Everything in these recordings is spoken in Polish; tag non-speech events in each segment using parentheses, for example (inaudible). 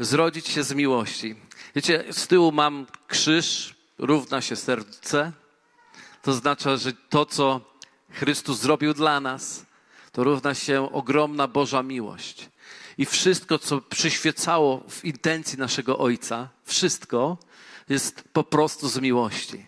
Zrodzić się z miłości. Wiecie, z tyłu mam krzyż, równa się serce. To znaczy, że to, co Chrystus zrobił dla nas, to równa się ogromna Boża miłość. I wszystko, co przyświecało w intencji naszego Ojca, wszystko jest po prostu z miłości.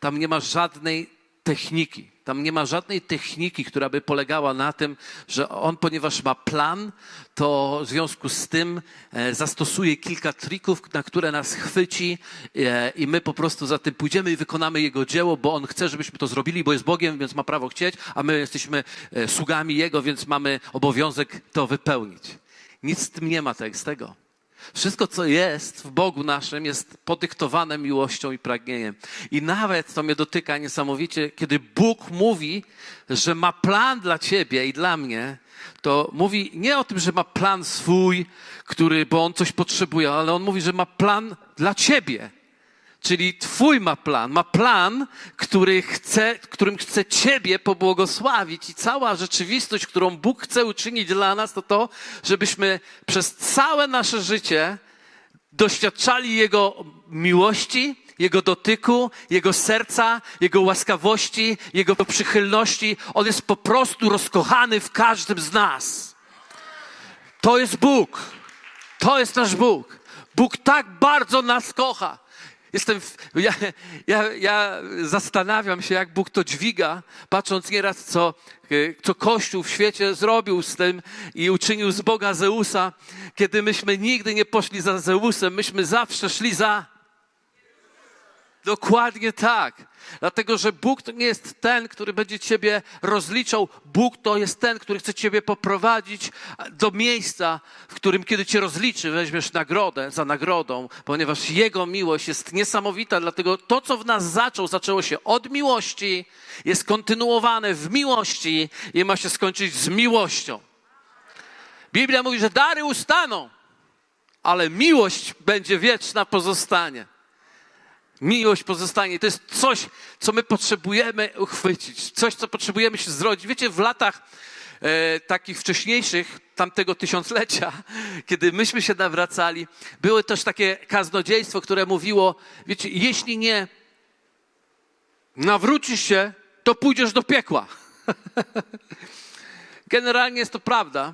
Tam nie ma żadnej techniki. Tam nie ma żadnej techniki, która by polegała na tym, że on, ponieważ ma plan, to w związku z tym e, zastosuje kilka trików, na które nas chwyci e, i my po prostu za tym pójdziemy i wykonamy jego dzieło, bo on chce, żebyśmy to zrobili, bo jest Bogiem, więc ma prawo chcieć, a my jesteśmy e, sługami jego, więc mamy obowiązek to wypełnić. Nic z tym nie ma z tego. Wszystko, co jest w Bogu naszym, jest podyktowane miłością i pragnieniem. I nawet to mnie dotyka niesamowicie, kiedy Bóg mówi, że ma plan dla ciebie i dla mnie, to mówi nie o tym, że ma plan swój, który, bo on coś potrzebuje, ale on mówi, że ma plan dla ciebie. Czyli Twój ma plan, ma plan, który chce, którym chce Ciebie pobłogosławić. I cała rzeczywistość, którą Bóg chce uczynić dla nas, to to, żebyśmy przez całe nasze życie doświadczali Jego miłości, Jego dotyku, Jego serca, Jego łaskawości, Jego przychylności. On jest po prostu rozkochany w każdym z nas. To jest Bóg. To jest nasz Bóg. Bóg tak bardzo nas kocha. Jestem, ja, ja, ja zastanawiam się, jak Bóg to dźwiga, patrząc nieraz, co, e, co Kościół w świecie zrobił z tym i uczynił z Boga Zeusa, kiedy myśmy nigdy nie poszli za Zeusem, myśmy zawsze szli za Dokładnie tak. Dlatego, że Bóg to nie jest ten, który będzie Ciebie rozliczał. Bóg to jest ten, który chce Ciebie poprowadzić do miejsca, w którym, kiedy Cię rozliczy, weźmiesz nagrodę za nagrodą, ponieważ Jego miłość jest niesamowita. Dlatego to, co w nas zaczął, zaczęło się od miłości, jest kontynuowane w miłości i ma się skończyć z miłością. Biblia mówi, że dary ustaną, ale miłość będzie wieczna, pozostanie. Miłość pozostanie. To jest coś, co my potrzebujemy uchwycić, coś, co potrzebujemy się zrodzić. Wiecie, w latach e, takich wcześniejszych, tamtego tysiąclecia, (laughs) kiedy myśmy się nawracali, było też takie kaznodziejstwo, które mówiło, wiecie, jeśli nie nawrócisz się, to pójdziesz do piekła. (laughs) Generalnie jest to prawda,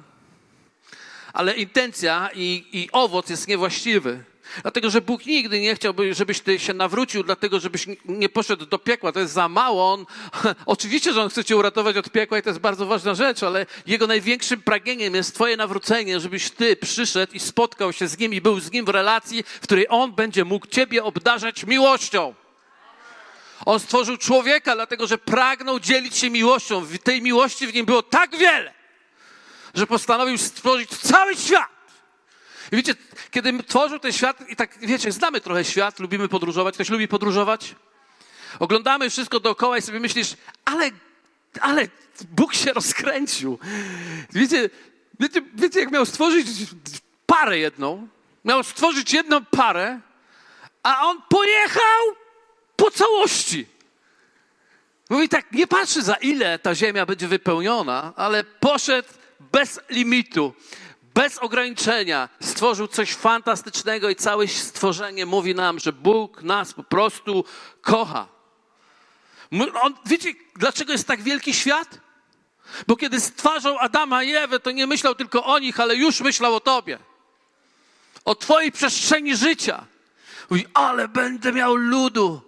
ale intencja i, i owoc jest niewłaściwy. Dlatego, że Bóg nigdy nie chciałby, żebyś ty się nawrócił, dlatego, żebyś nie poszedł do piekła. To jest za mało. On, (laughs) oczywiście, że On chce cię uratować od piekła i to jest bardzo ważna rzecz, ale Jego największym pragnieniem jest twoje nawrócenie, żebyś ty przyszedł i spotkał się z Nim i był z Nim w relacji, w której On będzie mógł ciebie obdarzać miłością. On stworzył człowieka, dlatego że pragnął dzielić się miłością. Tej miłości w nim było tak wiele, że postanowił stworzyć cały świat. I wiecie, kiedy tworzył ten świat, i tak wiecie, znamy trochę świat, lubimy podróżować. Ktoś lubi podróżować? Oglądamy wszystko dookoła i sobie myślisz, ale, ale Bóg się rozkręcił. Wiecie, wiecie, wiecie, jak miał stworzyć parę jedną, miał stworzyć jedną parę, a on pojechał po całości. Mówi tak, nie patrzy za ile ta ziemia będzie wypełniona, ale poszedł bez limitu bez ograniczenia stworzył coś fantastycznego i całe stworzenie mówi nam, że Bóg nas po prostu kocha. On, wiecie, dlaczego jest tak wielki świat? Bo kiedy stwarzał Adama i Ewę, to nie myślał tylko o nich, ale już myślał o tobie. O twojej przestrzeni życia. Mówi, ale będę miał ludu.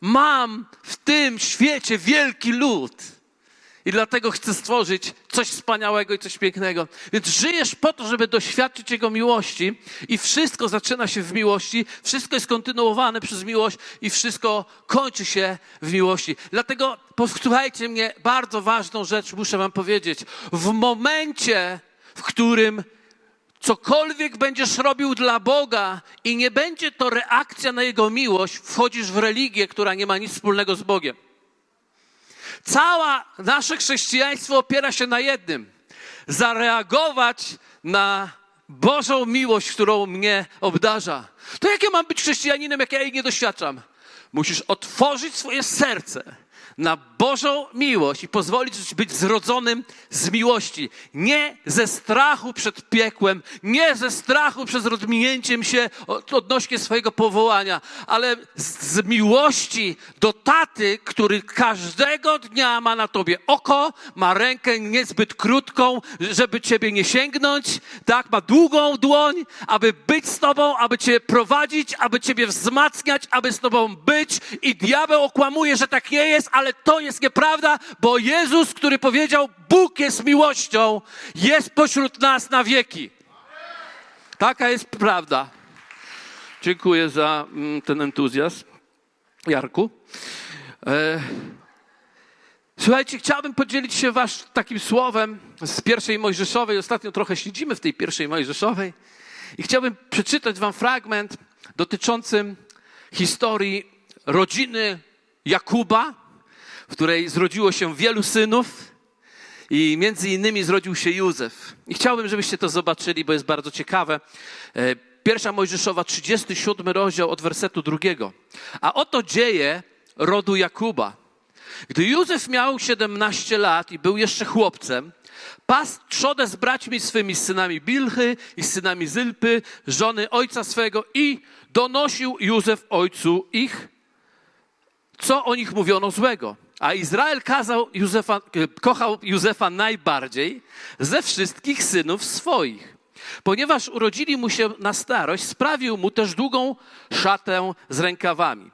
Mam w tym świecie wielki lud. I dlatego chcę stworzyć coś wspaniałego i coś pięknego. Więc żyjesz po to, żeby doświadczyć Jego miłości i wszystko zaczyna się w miłości, wszystko jest kontynuowane przez miłość i wszystko kończy się w miłości. Dlatego posłuchajcie mnie, bardzo ważną rzecz muszę Wam powiedzieć. W momencie, w którym cokolwiek będziesz robił dla Boga i nie będzie to reakcja na Jego miłość, wchodzisz w religię, która nie ma nic wspólnego z Bogiem. Cała nasze chrześcijaństwo opiera się na jednym: zareagować na Bożą miłość, którą mnie obdarza. To jak ja mam być chrześcijaninem, jak ja jej nie doświadczam? Musisz otworzyć swoje serce na Bożą miłość i pozwolić być zrodzonym z miłości. Nie ze strachu przed piekłem, nie ze strachu przed rozminięciem się odnośnie swojego powołania, ale z miłości do taty, który każdego dnia ma na tobie oko, ma rękę niezbyt krótką, żeby ciebie nie sięgnąć, tak, ma długą dłoń, aby być z tobą, aby cię prowadzić, aby ciebie wzmacniać, aby z tobą być i diabeł okłamuje, że tak nie jest, ale to jest nieprawda, bo Jezus, który powiedział, Bóg jest miłością, jest pośród nas na wieki. Taka jest prawda. Dziękuję za mm, ten entuzjazm, Jarku. E, słuchajcie, chciałbym podzielić się wasz takim słowem z pierwszej Mojżeszowej. Ostatnio trochę siedzimy w tej pierwszej Mojżeszowej. I chciałbym przeczytać wam fragment dotyczący historii rodziny Jakuba, w której zrodziło się wielu synów i między innymi zrodził się Józef. I chciałbym, żebyście to zobaczyli, bo jest bardzo ciekawe. E, pierwsza Mojżeszowa, 37 rozdział od wersetu drugiego. A oto dzieje rodu Jakuba. Gdy Józef miał 17 lat i był jeszcze chłopcem, pas trzodę z braćmi swymi, z synami Bilchy i z synami Zylpy, żony ojca swego i donosił Józef ojcu ich, co o nich mówiono złego. A Izrael kazał Józefa, kochał Józefa najbardziej ze wszystkich synów swoich. Ponieważ urodzili mu się na starość, sprawił mu też długą szatę z rękawami.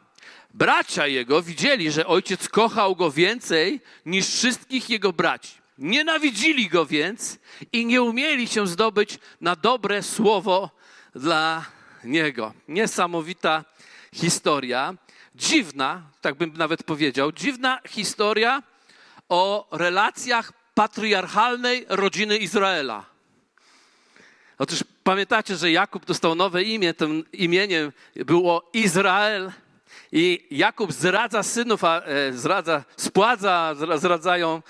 Bracia jego widzieli, że ojciec kochał go więcej niż wszystkich jego braci. Nienawidzili go więc i nie umieli się zdobyć na dobre słowo dla niego. Niesamowita historia dziwna, tak bym nawet powiedział, dziwna historia o relacjach patriarchalnej rodziny Izraela. Otóż pamiętacie, że Jakub dostał nowe imię, tym imieniem było Izrael. I Jakub zdradza synów, a e, zdradza, spładza, zdradzają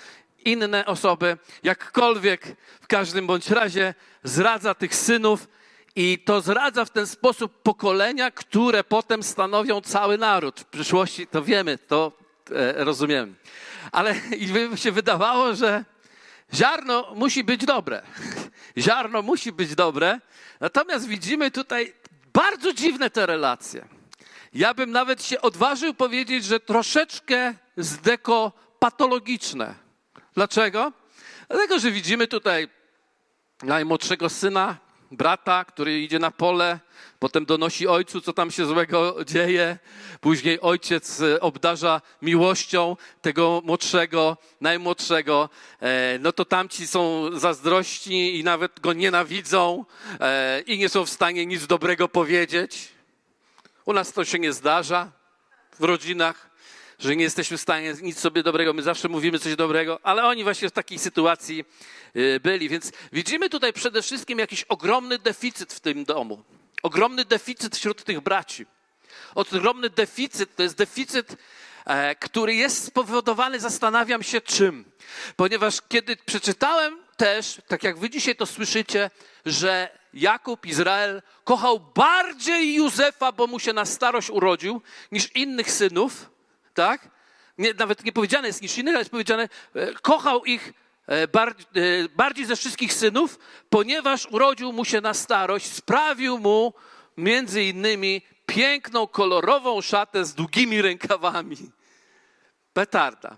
inne osoby. Jakkolwiek, w każdym bądź razie zdradza tych synów i to zradza w ten sposób pokolenia, które potem stanowią cały naród. W przyszłości to wiemy, to e, rozumiemy. Ale (laughs) i by się wydawało, że ziarno musi być dobre. (laughs) Ziarno musi być dobre. Natomiast widzimy tutaj bardzo dziwne te relacje. Ja bym nawet się odważył powiedzieć, że troszeczkę zdekopatologiczne. Dlaczego? Dlatego, że widzimy tutaj najmłodszego syna brata, który idzie na pole, potem donosi ojcu, co tam się złego dzieje. Później ojciec e, obdarza miłością tego młodszego, najmłodszego. E, no to tamci są zazdrości i nawet go nienawidzą e, i nie są w stanie nic dobrego powiedzieć. U nas to się nie zdarza w rodzinach że nie jesteśmy w stanie nic sobie dobrego, my zawsze mówimy coś dobrego, ale oni właśnie w takiej sytuacji y, byli. Więc widzimy tutaj przede wszystkim jakiś ogromny deficyt w tym domu. Ogromny deficyt wśród tych braci. Ogromny deficyt to jest deficyt, e, który jest spowodowany, zastanawiam się czym. Ponieważ kiedy przeczytałem też, tak jak wy dzisiaj to słyszycie, że Jakub, Izrael kochał bardziej Józefa, bo mu się na starość urodził, niż innych synów, tak? Nie, nawet nie powiedziane jest niż innych, ale jest powiedziane, e, kochał ich e, bardziej, bardziej ze wszystkich synów, ponieważ urodził mu się na starość, sprawił mu między innymi piękną, kolorową szatę z długimi rękawami. Petarda.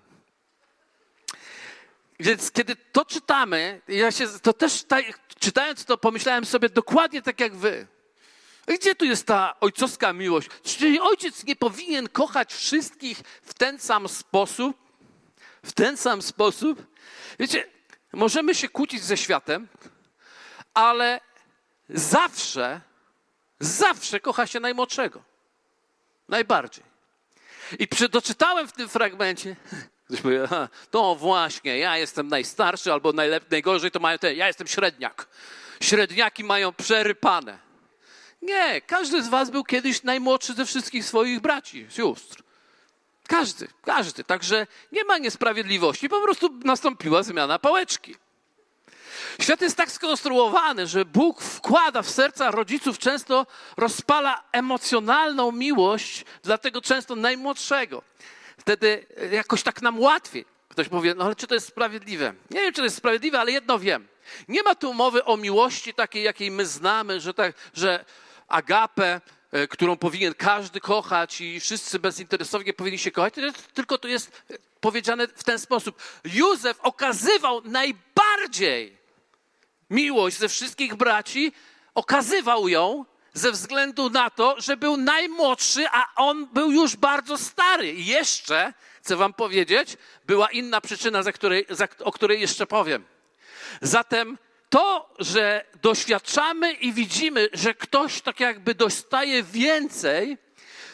Więc kiedy to czytamy, ja się, to też czytając to pomyślałem sobie dokładnie tak jak wy. Gdzie tu jest ta ojcowska miłość? Czy ojciec nie powinien kochać wszystkich w ten sam sposób? W ten sam sposób? Wiecie, możemy się kłócić ze światem, ale zawsze, zawsze kocha się najmłodszego. Najbardziej. I doczytałem w tym fragmencie, (laughs) ktoś aha, to właśnie, ja jestem najstarszy, albo najlepiej, najgorzej to mają te, ja jestem średniak. Średniaki mają przerypane. Nie, każdy z was był kiedyś najmłodszy ze wszystkich swoich braci, sióstr. Każdy, każdy. Także nie ma niesprawiedliwości, po prostu nastąpiła zmiana pałeczki. Świat jest tak skonstruowany, że Bóg wkłada w serca rodziców, często rozpala emocjonalną miłość dla tego często najmłodszego. wtedy jakoś tak nam łatwiej. Ktoś powie, no ale czy to jest sprawiedliwe? Nie wiem, czy to jest sprawiedliwe, ale jedno wiem. Nie ma tu mowy o miłości takiej, jakiej my znamy, że, tak, że agapę, e, którą powinien każdy kochać i wszyscy bezinteresownie powinni się kochać, tylko tu jest powiedziane w ten sposób. Józef okazywał najbardziej miłość ze wszystkich braci, okazywał ją ze względu na to, że był najmłodszy, a on był już bardzo stary. I jeszcze, chcę wam powiedzieć, była inna przyczyna, za której, za, o której jeszcze powiem. Zatem to, że doświadczamy i widzimy, że ktoś tak jakby dostaje więcej,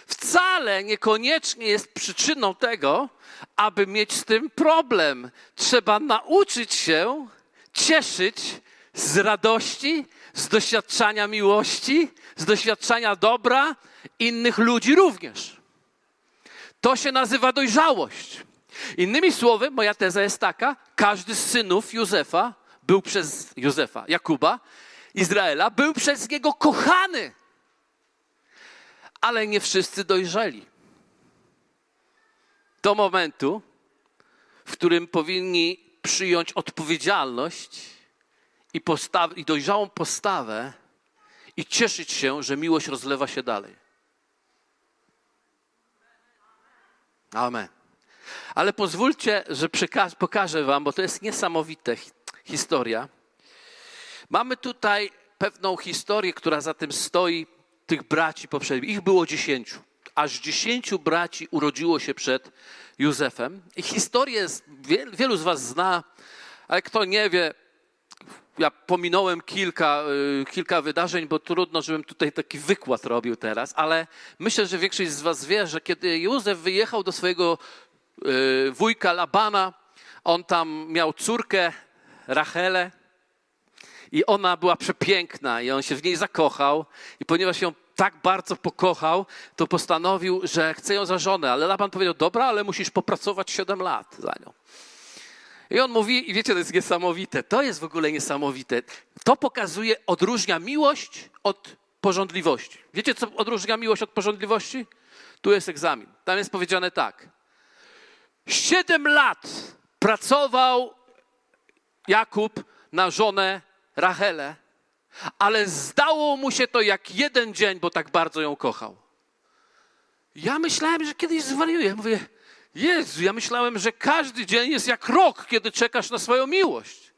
wcale niekoniecznie jest przyczyną tego, aby mieć z tym problem. Trzeba nauczyć się cieszyć z radości, z doświadczania miłości, z doświadczania dobra innych ludzi również. To się nazywa dojrzałość. Innymi słowy, moja teza jest taka: każdy z synów Józefa był przez Józefa, Jakuba, Izraela, był przez niego kochany. Ale nie wszyscy dojrzeli. Do momentu, w którym powinni przyjąć odpowiedzialność i, postaw, i dojrzałą postawę i cieszyć się, że miłość rozlewa się dalej. Amen. Ale pozwólcie, że pokażę Wam, bo to jest niesamowite historia. Mamy tutaj pewną historię, która za tym stoi, tych braci poprzednich. Ich było dziesięciu. Aż dziesięciu braci urodziło się przed Józefem. I historię wielu z Was zna, ale kto nie wie, ja pominąłem kilka, y, kilka wydarzeń, bo trudno, żebym tutaj taki wykład robił teraz, ale myślę, że większość z Was wie, że kiedy Józef wyjechał do swojego y, wujka Labana, on tam miał córkę Rachelę i ona była przepiękna i on się w niej zakochał i ponieważ ją tak bardzo pokochał, to postanowił, że chce ją za żonę, ale Laban powiedział, dobra, ale musisz popracować 7 lat za nią. I on mówi, i wiecie, to jest niesamowite, to jest w ogóle niesamowite. To pokazuje, odróżnia miłość od porządliwości. Wiecie, co odróżnia miłość od porządliwości? Tu jest egzamin. Tam jest powiedziane tak. Siedem lat pracował Jakub na żonę Rachelę, ale zdało mu się to jak jeden dzień, bo tak bardzo ją kochał. Ja myślałem, że kiedyś zwariuję. Mówię, Jezu, ja myślałem, że każdy dzień jest jak rok, kiedy czekasz na swoją miłość.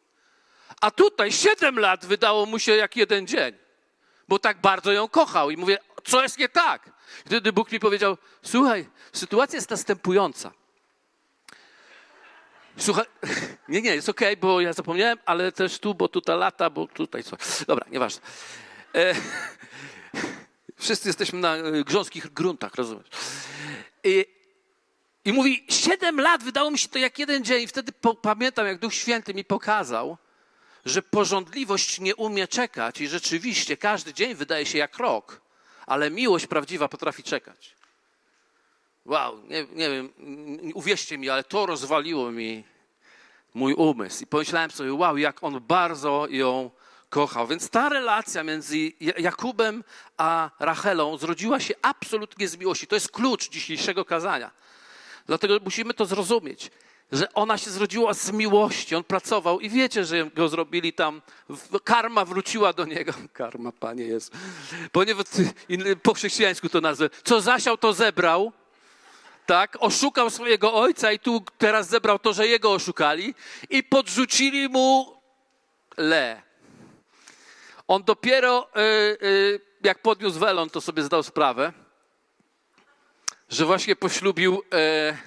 A tutaj siedem lat wydało mu się jak jeden dzień, bo tak bardzo ją kochał. I mówię, co jest nie tak? Wtedy Bóg mi powiedział, słuchaj, sytuacja jest następująca. Słuchaj, nie, nie, jest okej, okay, bo ja zapomniałem, ale też tu, bo tutaj lata, bo tutaj co. Dobra, nieważne. E, (laughs) wszyscy jesteśmy na e, grząskich gruntach, rozumiesz? I, I mówi, siedem lat wydało mi się to jak jeden dzień. Wtedy po, pamiętam, jak Duch Święty mi pokazał, że porządliwość nie umie czekać i rzeczywiście każdy dzień wydaje się jak rok, ale miłość prawdziwa potrafi czekać. Wow, nie, nie wiem, uwierzcie mi, ale to rozwaliło mi mój umysł. I pomyślałem sobie, wow, jak on bardzo ją kochał. Więc ta relacja między Jakubem a Rachelą zrodziła się absolutnie z miłości. To jest klucz dzisiejszego kazania. Dlatego musimy to zrozumieć, że ona się zrodziła z miłości. On pracował i wiecie, że go zrobili tam. Karma wróciła do niego. (laughs) Karma, Panie jest. Ponieważ po chrześcijańsku to nazwę. Co zasiał, to zebrał tak, oszukał swojego ojca i tu teraz zebrał to, że jego oszukali i podrzucili mu le. On dopiero, y, y, jak podniósł welon, to sobie zdał sprawę, że właśnie poślubił y,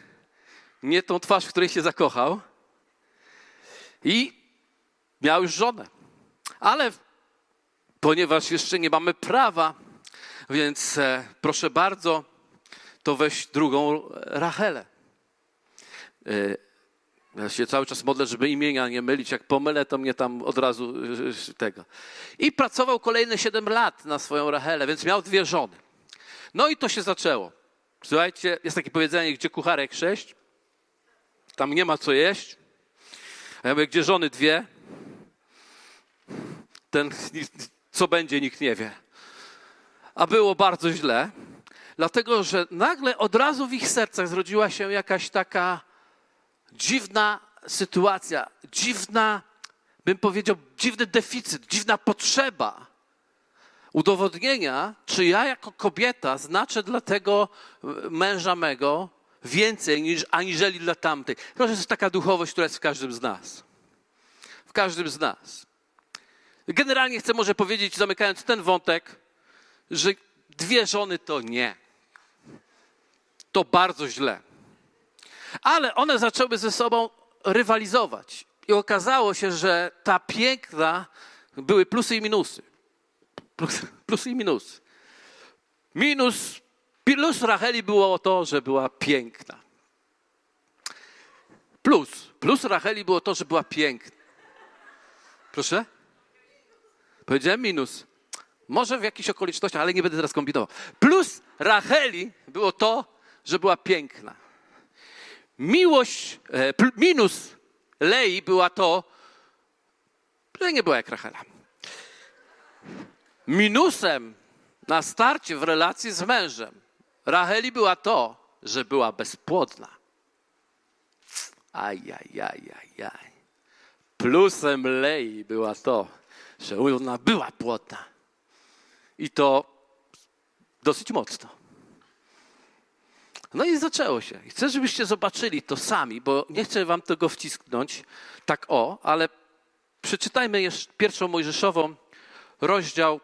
nie tą twarz, w której się zakochał i miał już żonę. Ale ponieważ jeszcze nie mamy prawa, więc e, proszę bardzo, to weź drugą Rachelę. E, ja się cały czas modlę, żeby imienia nie mylić. Jak pomylę, to mnie tam od razu e, tego. I pracował kolejne 7 lat na swoją Rachelę, więc miał dwie żony. No i to się zaczęło. Słuchajcie, jest takie powiedzenie, gdzie kucharek sześć, tam nie ma co jeść. A ja mówię, gdzie żony dwie, ten co będzie, nikt nie wie. A było bardzo źle. Dlatego, że nagle od razu w ich sercach zrodziła się jakaś taka dziwna sytuacja, dziwna, bym powiedział, dziwny deficyt, dziwna potrzeba udowodnienia, czy ja jako kobieta znaczę dla tego męża mego więcej niż aniżeli dla tamtej. Proszę, to jest taka duchowość, która jest w każdym z nas. W każdym z nas. Generalnie chcę może powiedzieć, zamykając ten wątek, że dwie żony to nie. To bardzo źle. Ale one zaczęły ze sobą rywalizować. I okazało się, że ta piękna były plusy i minusy. Plus, (laughs) plusy i minusy. Minus, plus Racheli było to, że była piękna. Plus, plus Racheli było to, że była piękna. Proszę? Powiedziałem minus. Może w jakichś okolicznościach, ale nie będę teraz kombinował. Plus Racheli było to, że była piękna. Miłość, e, minus Lei była to, że nie była jak Rachela. Minusem na starcie w relacji z mężem Racheli była to, że była bezpłodna. Ajajajajaj. Plusem Lei była to, że ona była płodna. I to dosyć mocno. No i zaczęło się. chcę, żebyście zobaczyli to sami, bo nie chcę wam tego wcisknąć tak o, ale przeczytajmy jeszcze pierwszą Mojżeszową, rozdział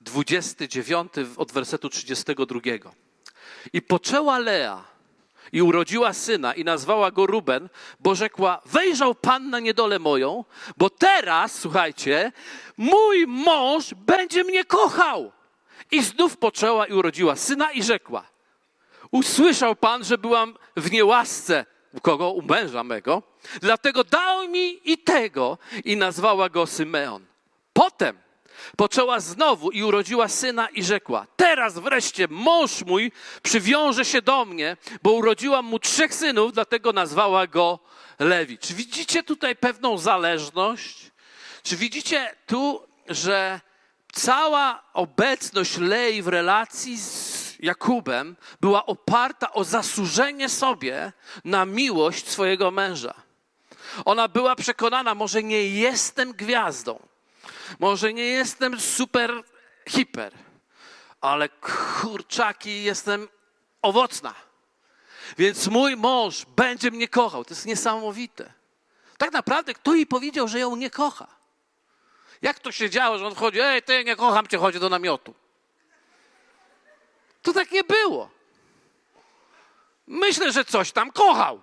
29 od wersetu 32. I poczęła Lea i urodziła syna i nazwała go Ruben, bo rzekła: Wejrzał Pan na niedolę moją, bo teraz, słuchajcie, mój mąż będzie mnie kochał. I znów poczęła i urodziła syna i rzekła: Usłyszał Pan, że byłam w niełasce u kogo? U męża mego. Dlatego dał mi i tego i nazwała go Symeon. Potem poczęła znowu i urodziła syna i rzekła: Teraz wreszcie mąż mój przywiąże się do mnie, bo urodziłam mu trzech synów, dlatego nazwała go Lewi. Czy widzicie tutaj pewną zależność? Czy widzicie tu, że cała obecność Lei w relacji z Jakubem była oparta o zasłużenie sobie na miłość swojego męża. Ona była przekonana, może nie jestem gwiazdą, może nie jestem super hiper, ale kurczaki jestem owocna. Więc mój mąż będzie mnie kochał. To jest niesamowite. Tak naprawdę, kto jej powiedział, że ją nie kocha? Jak to się działo, że on wchodzi, ej, ty nie kocham cię, chodzi do namiotu. To tak nie było. Myślę, że coś tam kochał.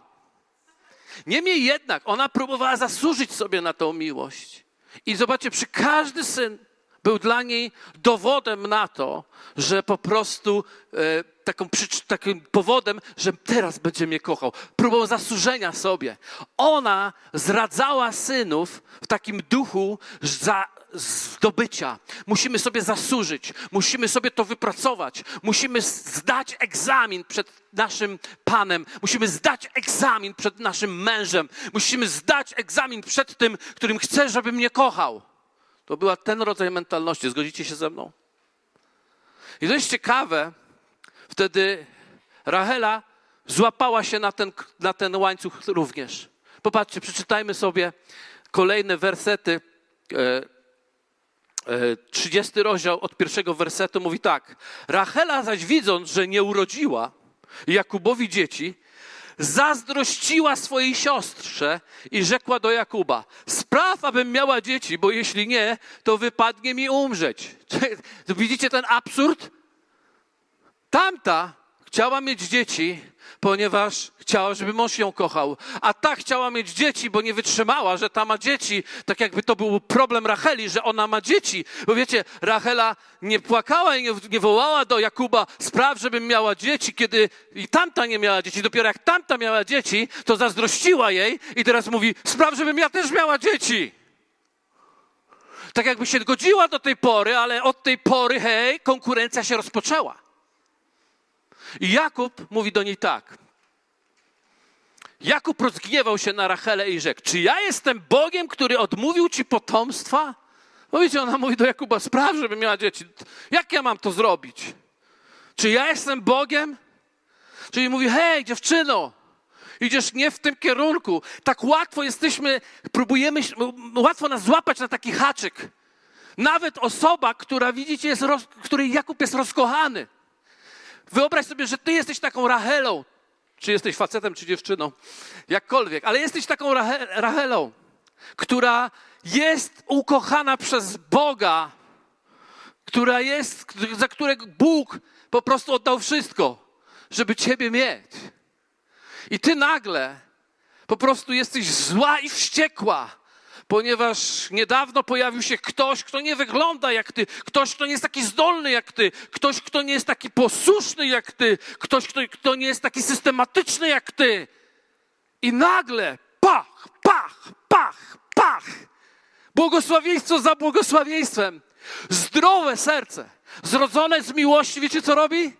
Niemniej jednak ona próbowała zasłużyć sobie na tą miłość. I zobaczcie, przy każdy syn był dla niej dowodem na to, że po prostu e, taką, takim powodem, że teraz będzie mnie kochał. Próbą zasłużenia sobie. Ona zradzała synów w takim duchu za, zdobycia. Musimy sobie zasłużyć, musimy sobie to wypracować, musimy zdać egzamin przed naszym Panem, musimy zdać egzamin przed naszym mężem, musimy zdać egzamin przed tym, którym chce, żeby mnie kochał. To była ten rodzaj mentalności. Zgodzicie się ze mną? I to jest ciekawe, wtedy Rahela złapała się na ten, na ten łańcuch również. Popatrzcie, przeczytajmy sobie kolejne wersety e, 30 rozdział od pierwszego wersetu mówi tak. Rachela zaś widząc, że nie urodziła Jakubowi dzieci, zazdrościła swojej siostrze i rzekła do Jakuba: Spraw, abym miała dzieci, bo jeśli nie, to wypadnie mi umrzeć. (laughs) Widzicie ten absurd? Tamta chciała mieć dzieci, ponieważ chciała, żeby mąż ją kochał. A ta chciała mieć dzieci, bo nie wytrzymała, że ta ma dzieci. Tak jakby to był problem Racheli, że ona ma dzieci. Bo wiecie, Rachela nie płakała i nie, nie wołała do Jakuba, spraw, żebym miała dzieci, kiedy i tamta nie miała dzieci. Dopiero jak tamta miała dzieci, to zazdrościła jej i teraz mówi, spraw, żebym ja też miała dzieci. Tak jakby się godziła do tej pory, ale od tej pory, hej, konkurencja się rozpoczęła. I Jakub mówi do niej tak. Jakub rozgniewał się na Rachelę i rzekł, czy ja jestem Bogiem, który odmówił ci potomstwa? No ona mówi do Jakuba, spraw, żeby miała dzieci. Jak ja mam to zrobić? Czy ja jestem Bogiem? Czyli mówi, hej, dziewczyno, idziesz nie w tym kierunku. Tak łatwo jesteśmy, próbujemy, łatwo nas złapać na taki haczyk. Nawet osoba, która widzicie, jest której Jakub jest rozkochany. Wyobraź sobie, że ty jesteś taką Rachelą. Czy jesteś facetem, czy dziewczyną. Jakkolwiek, ale jesteś taką Rachelą, która jest ukochana przez Boga, która jest, za którego Bóg po prostu oddał wszystko, żeby Ciebie mieć. I Ty nagle po prostu jesteś zła i wściekła, ponieważ niedawno pojawił się ktoś, kto nie wygląda jak Ty, ktoś, kto nie jest taki zdolny jak Ty, ktoś, kto nie jest taki posłuszny jak Ty, ktoś, kto, kto nie jest taki systematyczny jak Ty. I nagle pach, pach, pach, pach. Błogosławieństwo za błogosławieństwem. Zdrowe serce, zrodzone z miłości, wiecie co robi?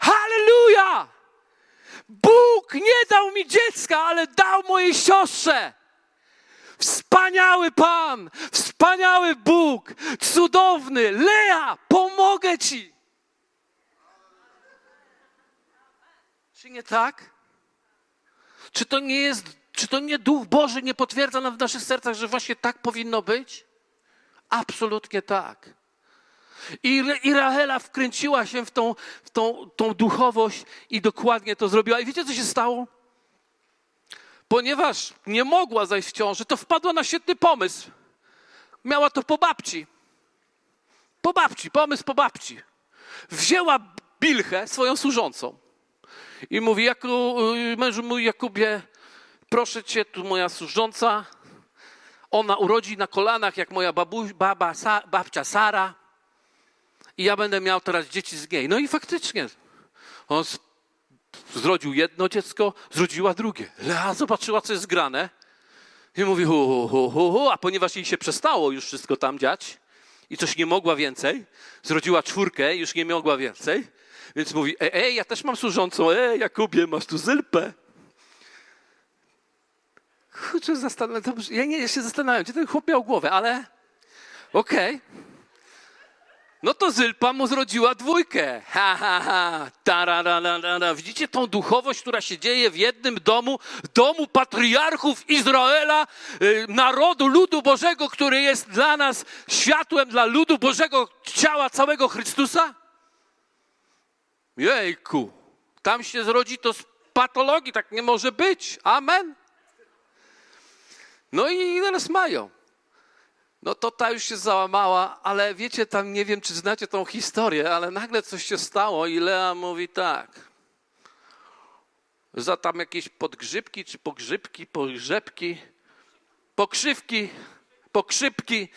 Halleluja! Bóg nie dał mi dziecka, ale dał mojej siostrze. Wspaniały Pan, wspaniały Bóg, cudowny. Lea, pomogę Ci. Czy nie tak? Czy to nie jest, czy to nie Duch Boży nie potwierdza nam w naszych sercach, że właśnie tak powinno być? Absolutnie tak. I, I Rahela wkręciła się w, tą, w tą, tą duchowość i dokładnie to zrobiła. I wiecie, co się stało? Ponieważ nie mogła zajść w ciąży, to wpadła na świetny pomysł. Miała to po babci. Po babci, pomysł po babci. Wzięła Bilchę, swoją służącą. I mówi, Jaku, mężu mój Jakubie, proszę cię, tu moja służąca, ona urodzi na kolanach jak moja babu, baba, sa, babcia Sara i ja będę miał teraz dzieci z niej. No i faktycznie, on zrodził jedno dziecko, zrodziła drugie. Lea zobaczyła, co jest grane i mówi hu, hu, hu, hu, a ponieważ jej się przestało już wszystko tam dziać i coś nie mogła więcej, zrodziła czwórkę już nie mogła więcej, więc mówi, ej, ej ja też mam służącą, ej, Jakubie, masz tu zylpę. Kurczę, zastanawiam, ja nie ja się zastanawiam, gdzie ten chłop miał głowę, ale okej. Okay. No to Zylpa mu zrodziła dwójkę. Ha, ha, ha. Tarararara. Widzicie tą duchowość, która się dzieje w jednym domu, domu patriarchów Izraela, y, narodu, ludu Bożego, który jest dla nas światłem dla ludu Bożego, ciała całego Chrystusa? Jejku, tam się zrodzi to z patologii, tak nie może być. Amen. No i teraz mają. No to ta już się załamała, ale wiecie, tam nie wiem, czy znacie tą historię, ale nagle coś się stało i Lea mówi tak. Za tam jakieś podgrzybki, czy pogrzybki, pogrzebki, pokrzywki, pokrzypki,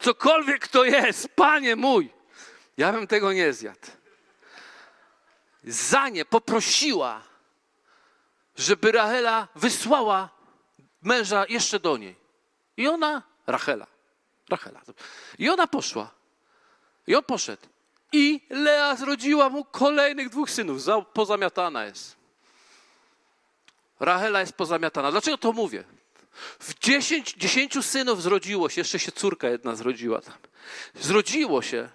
cokolwiek to jest, panie mój, ja bym tego nie zjadł. Za nie poprosiła, żeby Rachela wysłała męża jeszcze do niej. I ona, Rachela, Rachela. I ona poszła. I on poszedł. I Lea zrodziła mu kolejnych dwóch synów. Pozamiatana jest. Rachela jest pozamiatana. Dlaczego to mówię? W dziesięć, dziesięciu synów zrodziło się, jeszcze się córka jedna zrodziła tam. Zrodziło się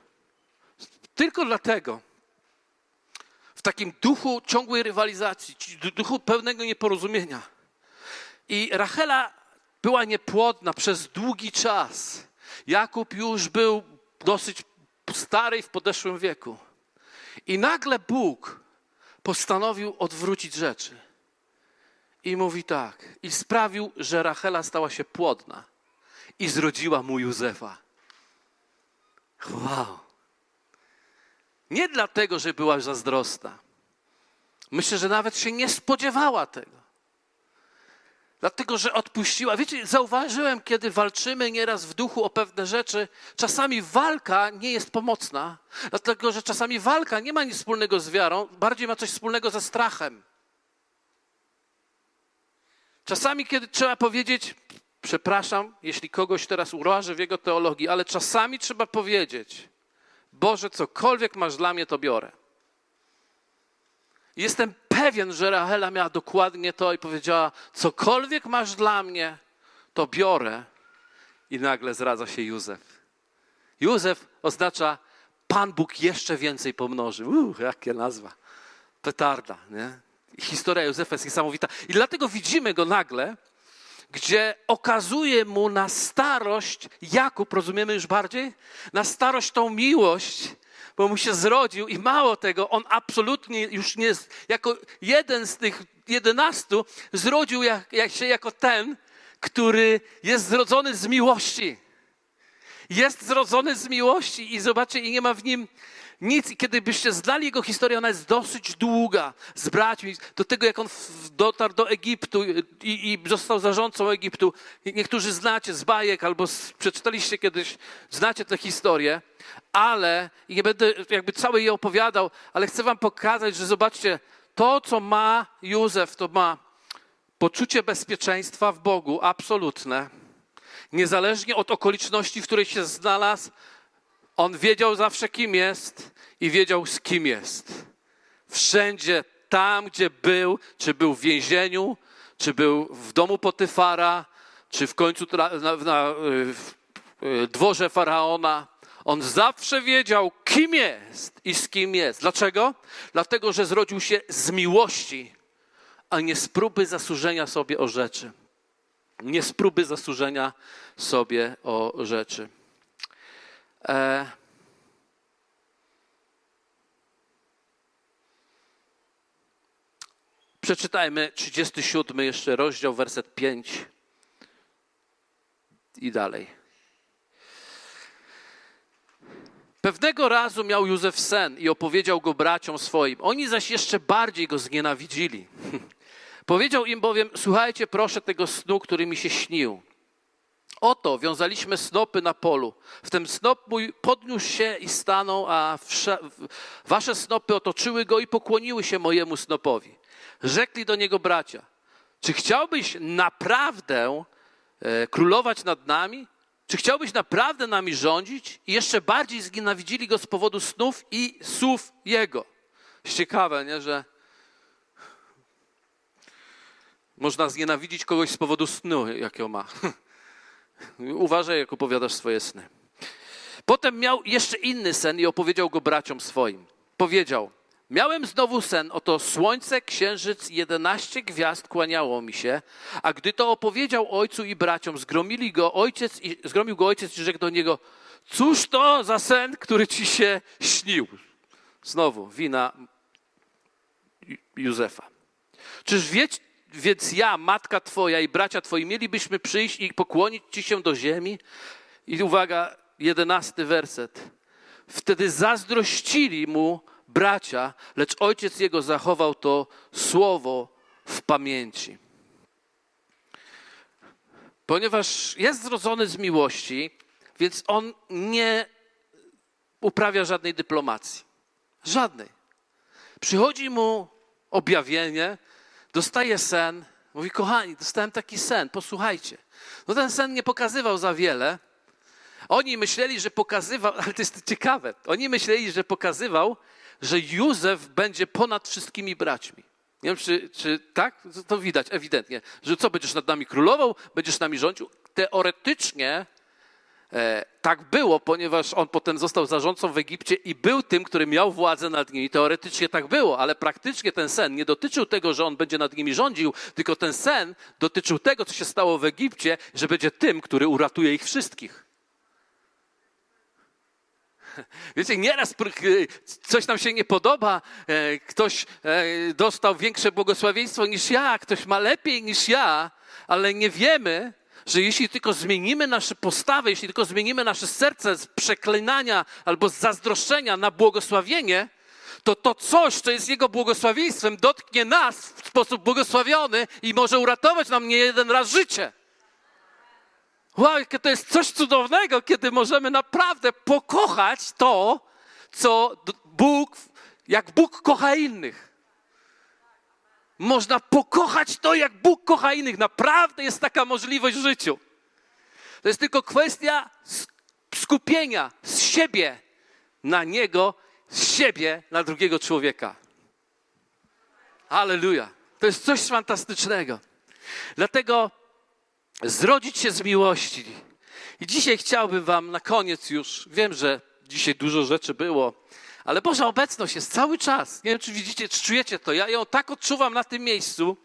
tylko dlatego, w takim duchu ciągłej rywalizacji, duchu pełnego nieporozumienia. I Rachela była niepłodna przez długi czas. Jakub już był dosyć stary i w podeszłym wieku. I nagle Bóg postanowił odwrócić rzeczy. I mówi tak, i sprawił, że Rachela stała się płodna i zrodziła mu Józefa. Wow. Nie dlatego, że była zazdrosna. Myślę, że nawet się nie spodziewała tego. Dlatego, że odpuściła. Wiecie, zauważyłem, kiedy walczymy nieraz w duchu o pewne rzeczy, czasami walka nie jest pomocna, dlatego, że czasami walka nie ma nic wspólnego z wiarą, bardziej ma coś wspólnego ze strachem. Czasami, kiedy trzeba powiedzieć, przepraszam, jeśli kogoś teraz urażę w jego teologii, ale czasami trzeba powiedzieć, Boże, cokolwiek masz dla mnie, to biorę. Jestem pewien, że Rachela miała dokładnie to i powiedziała: Cokolwiek masz dla mnie, to biorę. I nagle zradza się Józef. Józef oznacza Pan Bóg jeszcze więcej pomnożył. Uch, jakie nazwa. Petarda, nie? Historia Józefa jest niesamowita. I dlatego widzimy go nagle, gdzie okazuje mu na starość Jakub, rozumiemy już bardziej? Na starość tą miłość, bo mu się zrodził i mało tego, on absolutnie już nie, jako jeden z tych jedenastu, zrodził jak, jak się jako ten, który jest zrodzony z miłości. Jest zrodzony z miłości i zobaczcie, i nie ma w nim nic. I kiedy byście znali jego historię, ona jest dosyć długa z braćmi, do tego jak on dotarł do Egiptu i, i został zarządcą Egiptu. Niektórzy znacie z bajek albo z, przeczytaliście kiedyś, znacie tę historię, ale i nie będę jakby całej jej opowiadał, ale chcę wam pokazać, że zobaczcie, to co ma Józef, to ma poczucie bezpieczeństwa w Bogu absolutne. Niezależnie od okoliczności, w której się znalazł, on wiedział zawsze, kim jest i wiedział, z kim jest. Wszędzie tam, gdzie był, czy był w więzieniu, czy był w domu Potyfara, czy w końcu na, na, na w dworze faraona, on zawsze wiedział, kim jest i z kim jest. Dlaczego? Dlatego, że zrodził się z miłości, a nie z próby zasłużenia sobie o rzeczy. Nie z próby zasłużenia sobie o rzeczy. E... Przeczytajmy 37 jeszcze rozdział, werset 5 i dalej. Pewnego razu miał Józef sen i opowiedział go braciom swoim. Oni zaś jeszcze bardziej go znienawidzili. (laughs) Powiedział im bowiem: Słuchajcie, proszę tego snu, który mi się śnił. Oto wiązaliśmy snopy na polu. Wtem snop mój podniósł się i stanął, a wasze snopy otoczyły go i pokłoniły się mojemu snopowi. Rzekli do niego bracia: Czy chciałbyś naprawdę e, królować nad nami? Czy chciałbyś naprawdę nami rządzić? I jeszcze bardziej znienawidzili go z powodu snów i słów jego. Ciekawe, nie? że można znienawidzić kogoś z powodu snu, jakiego ma. (laughs) Uważaj, jak opowiadasz swoje sny. Potem miał jeszcze inny sen i opowiedział go braciom swoim. Powiedział: Miałem znowu sen, oto słońce, księżyc, jedenaście gwiazd kłaniało mi się, a gdy to opowiedział ojcu i braciom, zgromili go ojciec i, zgromił go ojciec i rzekł do niego, cóż to za sen, który ci się śnił? Znowu wina Józefa. Czyż wiecie, więc ja, matka twoja i bracia twoi, mielibyśmy przyjść i pokłonić ci się do ziemi? I uwaga, jedenasty werset. Wtedy zazdrościli mu bracia, lecz ojciec jego zachował to słowo w pamięci. Ponieważ jest zrodzony z miłości, więc on nie uprawia żadnej dyplomacji. Żadnej. Przychodzi mu objawienie, dostaje sen, mówi: Kochani, dostałem taki sen, posłuchajcie. No ten sen nie pokazywał za wiele. Oni myśleli, że pokazywał, (laughs) ale to jest ciekawe. Oni myśleli, że pokazywał, że Józef będzie ponad wszystkimi braćmi. Nie wiem, czy, czy tak? To widać ewidentnie, że co, będziesz nad nami królował, będziesz nami rządził? Teoretycznie tak było, ponieważ on potem został zarządcą w Egipcie i był tym, który miał władzę nad nimi. Teoretycznie tak było, ale praktycznie ten sen nie dotyczył tego, że on będzie nad nimi rządził, tylko ten sen dotyczył tego, co się stało w Egipcie, że będzie tym, który uratuje ich wszystkich. (laughs) Wiecie, nieraz coś nam się nie podoba, e, ktoś e, dostał większe błogosławieństwo niż ja, ktoś ma lepiej niż ja, ale nie wiemy, że jeśli tylko zmienimy nasze postawy, jeśli tylko zmienimy nasze serce z przeklinania albo z zazdroszczenia na błogosławienie, to to coś, co jest Jego błogosławieństwem, dotknie nas w sposób błogosławiony i może uratować nam nie jeden raz życie. Wow, to jest coś cudownego, kiedy możemy naprawdę pokochać to, co Bóg, jak Bóg kocha innych. Można pokochać to, jak Bóg kocha innych. Naprawdę jest taka możliwość w życiu. To jest tylko kwestia skupienia z siebie na Niego, z siebie na drugiego człowieka. Aleluja. To jest coś fantastycznego. Dlatego zrodzić się z miłości. I dzisiaj chciałbym Wam na koniec już, wiem, że dzisiaj dużo rzeczy było, ale Boża obecność jest cały czas. Nie wiem, czy widzicie, czy czujecie to. Ja ją tak odczuwam na tym miejscu.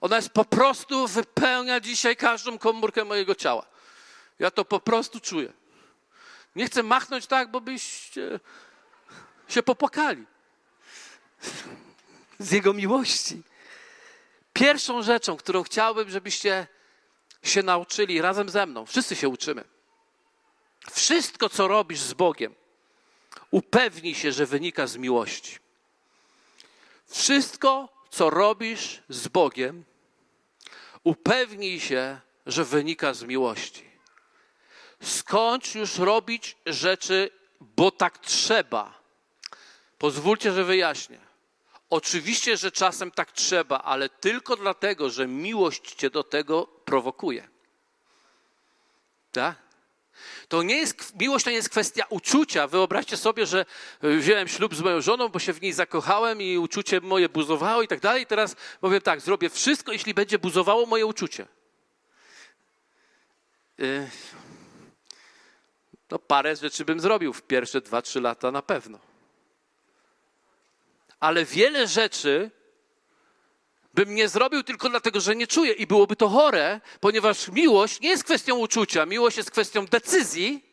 Ona jest po prostu wypełnia dzisiaj każdą komórkę mojego ciała. Ja to po prostu czuję. Nie chcę machnąć tak, bo byście się popłakali z Jego miłości. Pierwszą rzeczą, którą chciałbym, żebyście się nauczyli razem ze mną, wszyscy się uczymy. Wszystko, co robisz z Bogiem, upewnij się, że wynika z miłości. Wszystko, co robisz z Bogiem, upewnij się, że wynika z miłości. Skończ już robić rzeczy, bo tak trzeba. Pozwólcie, że wyjaśnię. Oczywiście, że czasem tak trzeba, ale tylko dlatego, że miłość cię do tego prowokuje. Tak? To nie jest, miłość to nie jest kwestia uczucia. Wyobraźcie sobie, że e, wziąłem ślub z moją żoną, bo się w niej zakochałem i uczucie moje buzowało i tak dalej. Teraz powiem tak, zrobię wszystko, jeśli będzie buzowało moje uczucie. E, to parę rzeczy bym zrobił w pierwsze dwa, trzy lata na pewno ale wiele rzeczy bym nie zrobił tylko dlatego, że nie czuję i byłoby to chore, ponieważ miłość nie jest kwestią uczucia, miłość jest kwestią decyzji,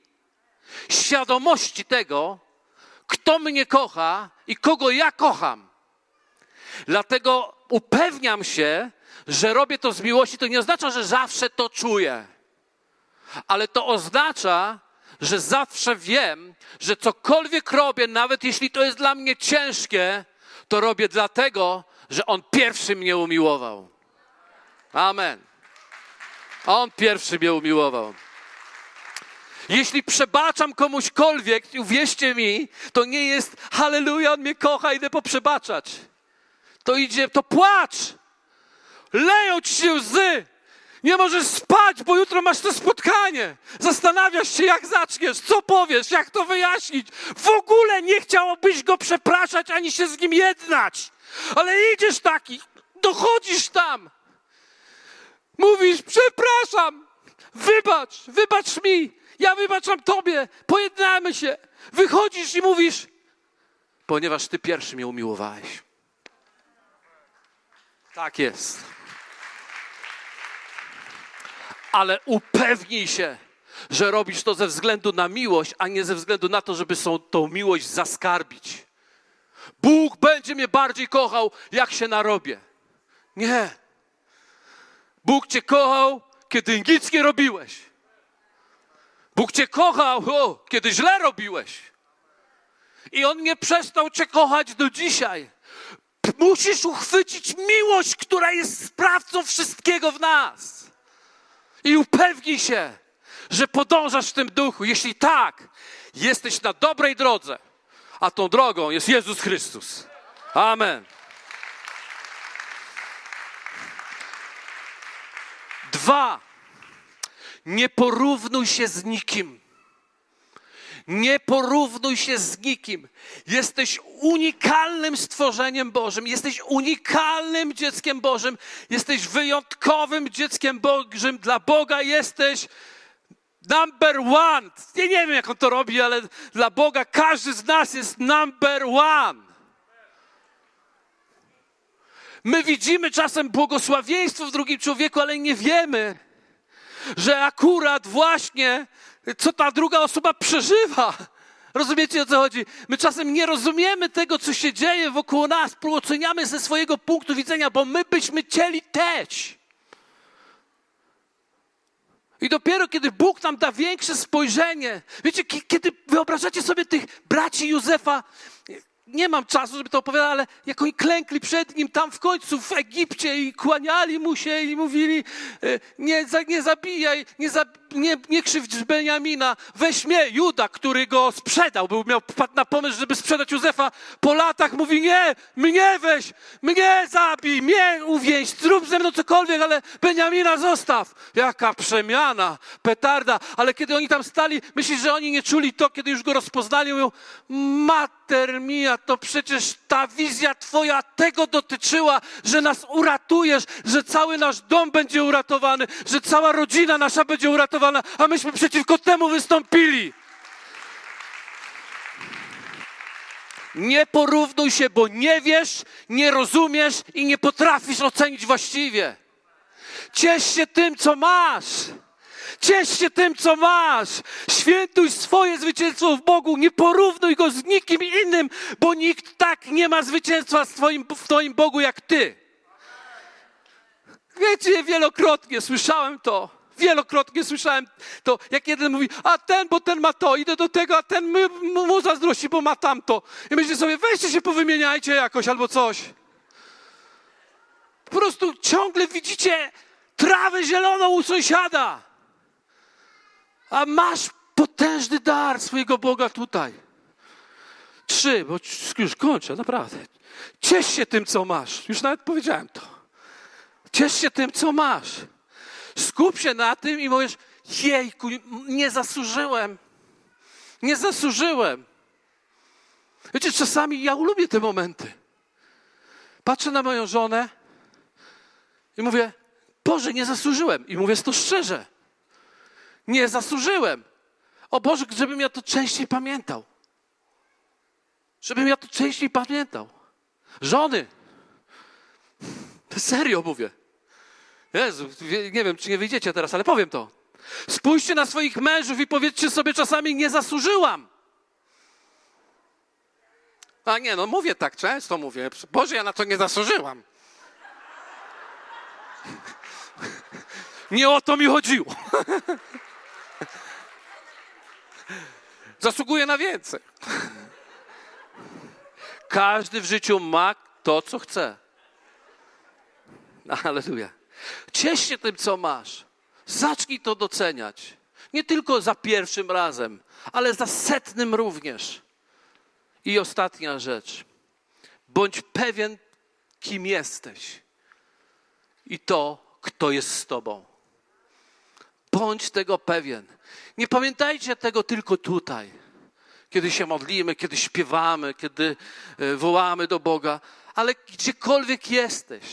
świadomości tego, kto mnie kocha i kogo ja kocham. Dlatego upewniam się, że robię to z miłości. To nie oznacza, że zawsze to czuję, ale to oznacza, że zawsze wiem, że cokolwiek robię, nawet jeśli to jest dla mnie ciężkie, to robię dlatego, że On pierwszy mnie umiłował. Amen. On pierwszy mnie umiłował. Jeśli przebaczam komuśkolwiek, uwierzcie mi, to nie jest halleluja, on mnie kocha, idę poprzebaczać. To idzie, to płacz. Leją ci się łzy. Nie możesz spać, bo jutro masz to spotkanie. Zastanawiasz się, jak zaczniesz, co powiesz, jak to wyjaśnić. W ogóle nie chciałobyś go przepraszać ani się z nim jednać. Ale idziesz taki, dochodzisz tam. Mówisz, przepraszam, wybacz, wybacz mi, ja wybaczam tobie, pojednamy się. Wychodzisz i mówisz, ponieważ ty pierwszy mnie umiłowałeś. Tak jest ale upewnij się, że robisz to ze względu na miłość, a nie ze względu na to, żeby tą miłość zaskarbić. Bóg będzie mnie bardziej kochał, jak się narobię. Nie. Bóg cię kochał, kiedy nic nie robiłeś. Bóg cię kochał, o, kiedy źle robiłeś. I On nie przestał cię kochać do dzisiaj. Musisz uchwycić miłość, która jest sprawcą wszystkiego w nas i upewnij się, że podążasz w tym duchu. Jeśli tak, jesteś na dobrej drodze, a tą drogą jest Jezus Chrystus. Amen. Dwa, nie porównuj się z nikim. Nie porównuj się z nikim. Jesteś unikalnym stworzeniem Bożym, jesteś unikalnym dzieckiem Bożym, jesteś wyjątkowym dzieckiem Bożym. Dla Boga jesteś number one. Ja nie wiem, jak on to robi, ale dla Boga każdy z nas jest number one. My widzimy czasem błogosławieństwo w drugim człowieku, ale nie wiemy, że akurat właśnie co ta druga osoba przeżywa. Rozumiecie o co chodzi? My czasem nie rozumiemy tego, co się dzieje wokół nas, oceniamy ze swojego punktu widzenia, bo my byśmy chcieli teć. I dopiero kiedy Bóg nam da większe spojrzenie, wiecie, kiedy wyobrażacie sobie tych braci Józefa, nie mam czasu, żeby to opowiadać, ale jak oni klękli przed nim tam w końcu w Egipcie i kłaniali mu się i mówili, e, nie, nie zabijaj, nie, nie, nie krzywdź Benjamina, weź mnie, Juda, który go sprzedał, był, miał wpadł na pomysł, żeby sprzedać Józefa, po latach mówi, nie, mnie weź, mnie zabij, mnie uwięź, zrób ze mną cokolwiek, ale Benjamina zostaw. Jaka przemiana, petarda, ale kiedy oni tam stali, myślisz, że oni nie czuli to, kiedy już go rozpoznali, mówią, mater mia, to przecież ta wizja Twoja tego dotyczyła, że nas uratujesz, że cały nasz dom będzie uratowany, że cała rodzina nasza będzie uratowana, a myśmy przeciwko temu wystąpili. Nie porównuj się, bo nie wiesz, nie rozumiesz i nie potrafisz ocenić właściwie. Ciesz się tym, co masz. Ciesz się tym, co masz. Świętuj swoje zwycięstwo w Bogu. Nie porównuj go z nikim innym, bo nikt tak nie ma zwycięstwa w twoim, w twoim Bogu jak ty. Wiecie, wielokrotnie słyszałem to. Wielokrotnie słyszałem to, jak jeden mówi, a ten, bo ten ma to, idę do tego, a ten my, mu zazdrości, bo ma tamto. I myślę sobie, weźcie się powymieniajcie jakoś albo coś. Po prostu ciągle widzicie trawę zieloną u sąsiada. A masz potężny dar swojego Boga tutaj. Trzy, bo już kończę, naprawdę. Ciesz się tym, co masz. Już nawet powiedziałem to. Ciesz się tym, co masz. Skup się na tym i mówisz, jejku, nie zasłużyłem. Nie zasłużyłem. Wiecie, czasami ja lubię te momenty. Patrzę na moją żonę i mówię, Boże, nie zasłużyłem. I mówię to szczerze. Nie zasłużyłem. O Boże, żebym ja to częściej pamiętał. Żebym ja to częściej pamiętał. Żony. Serio mówię. Jezu, nie wiem, czy nie wyjdziecie teraz, ale powiem to. Spójrzcie na swoich mężów i powiedzcie sobie czasami, nie zasłużyłam. A nie, no mówię tak, często mówię. Boże, ja na to nie zasłużyłam. (laughs) Nie o to mi chodziło. (laughs) Zasługuję na więcej. Każdy w życiu ma to, co chce. Aleluja. Ciesz się tym, co masz. Zacznij to doceniać. Nie tylko za pierwszym razem, ale za setnym również. I ostatnia rzecz. Bądź pewien, kim jesteś. I to, kto jest z Tobą. Bądź tego pewien. Nie pamiętajcie tego tylko tutaj, kiedy się modlimy, kiedy śpiewamy, kiedy e, wołamy do Boga, ale gdziekolwiek jesteś.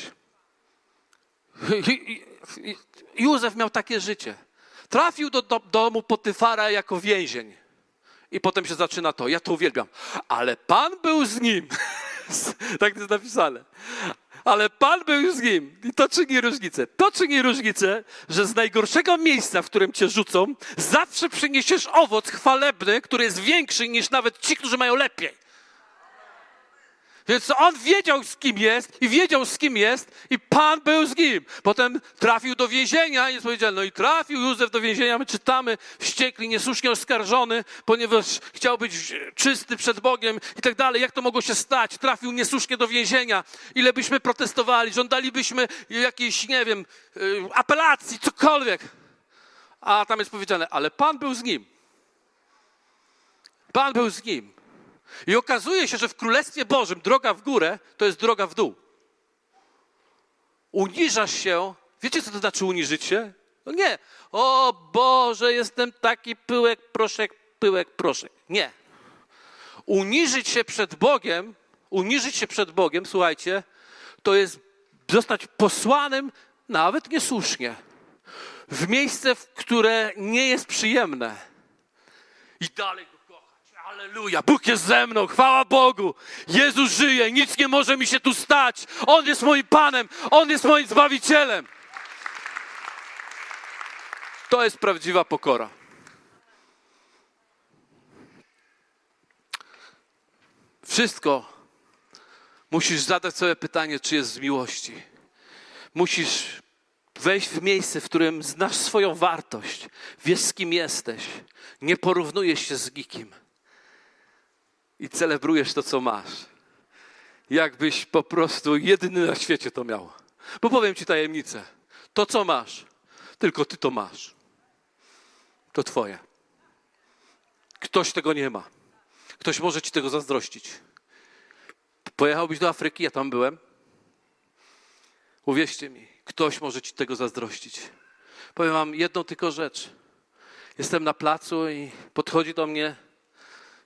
Józef miał takie życie. Trafił do, do domu Potyfara jako więzień. I potem się zaczyna to. Ja to uwielbiam. Ale Pan był z nim. (laughs) tak jest napisane ale Pan był z nim. I to czyni różnicę. To czyni różnicę, że z najgorszego miejsca, w którym cię rzucą, zawsze przyniesiesz owoc chwalebny, który jest większy niż nawet ci, którzy mają lepiej. Więc on wiedział, z kim jest i wiedział, z kim jest i Pan był z nim. Potem trafił do więzienia i jest powiedziane, no i trafił Józef do więzienia. My czytamy, wściekli, niesłusznie oskarżony, ponieważ chciał być czysty przed Bogiem i tak dalej. Jak to mogło się stać? Trafił niesłusznie do więzienia. Ile byśmy protestowali, żądalibyśmy jakiejś, nie wiem, y, apelacji, cokolwiek. A tam jest powiedziane, ale Pan był z nim. Pan był z nim. I okazuje się, że w Królestwie Bożym droga w górę to jest droga w dół. Uniżasz się. Wiecie, co to znaczy uniżyć się? No nie. O Boże, jestem taki pyłek, proszek, pyłek, proszek. Nie. Uniżyć się przed Bogiem, uniżyć się przed Bogiem, słuchajcie, to jest zostać posłanym nawet niesłusznie w miejsce, w które nie jest przyjemne. I dalej Aleluja, Bóg jest ze mną, chwała Bogu. Jezus żyje, nic nie może mi się tu stać. On jest moim Panem, On jest moim Zbawicielem. To jest prawdziwa pokora. Wszystko musisz zadać sobie pytanie, czy jest z miłości. Musisz wejść w miejsce, w którym znasz swoją wartość, wiesz z kim jesteś, nie porównujesz się z nikim i celebrujesz to, co masz. Jakbyś po prostu jedyny na świecie to miał. Bo powiem ci tajemnicę. To, co masz, tylko ty to masz. To twoje. Ktoś tego nie ma. Ktoś może ci tego zazdrościć. Pojechałbyś do Afryki, ja tam byłem. Uwierzcie mi, ktoś może ci tego zazdrościć. Powiem wam jedną tylko rzecz. Jestem na placu i podchodzi do mnie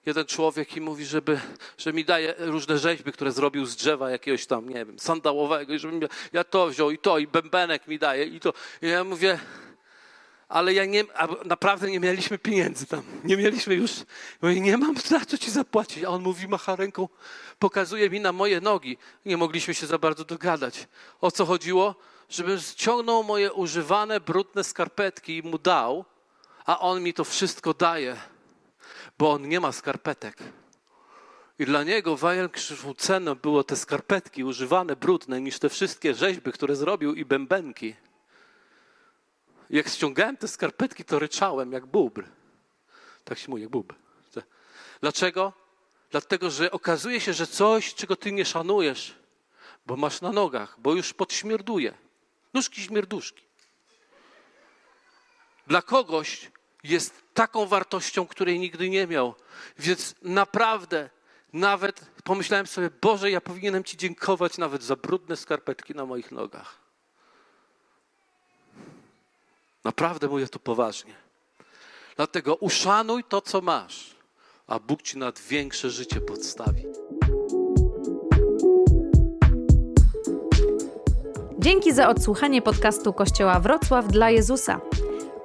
jeden człowiek i mówi, żeby, że mi daje różne rzeźby, które zrobił z drzewa jakiegoś tam, nie wiem, sandałowego i żebym ja to wziął i to, i bębenek mi daje i to. I ja mówię, ale ja nie, naprawdę nie mieliśmy pieniędzy tam. Nie mieliśmy już. Mówię, nie mam za co ci zapłacić. A on mówi, macha ręką, pokazuje mi na moje nogi. Nie mogliśmy się za bardzo dogadać. O co chodziło? Żebym ściągnął moje używane, brudne skarpetki i mu dał, a on mi to wszystko daje, bo on nie ma skarpetek. I dla niego ceną było te skarpetki używane, brudne, niż te wszystkie rzeźby, które zrobił i bębenki. Jak ściągałem te skarpetki, to ryczałem jak bubr. Tak się mówi, jak bubr. Dlaczego? Dlatego, że okazuje się, że coś, czego ty nie szanujesz, bo masz na nogach, bo już podśmierduje. Nóżki śmierduszki. Dla kogoś jest taką wartością, której nigdy nie miał. Więc naprawdę, nawet pomyślałem sobie, Boże, ja powinienem Ci dziękować nawet za brudne skarpetki na moich nogach. Naprawdę mówię to poważnie. Dlatego uszanuj to, co masz, a Bóg ci nad większe życie podstawi. Dzięki za odsłuchanie podcastu Kościoła Wrocław dla Jezusa.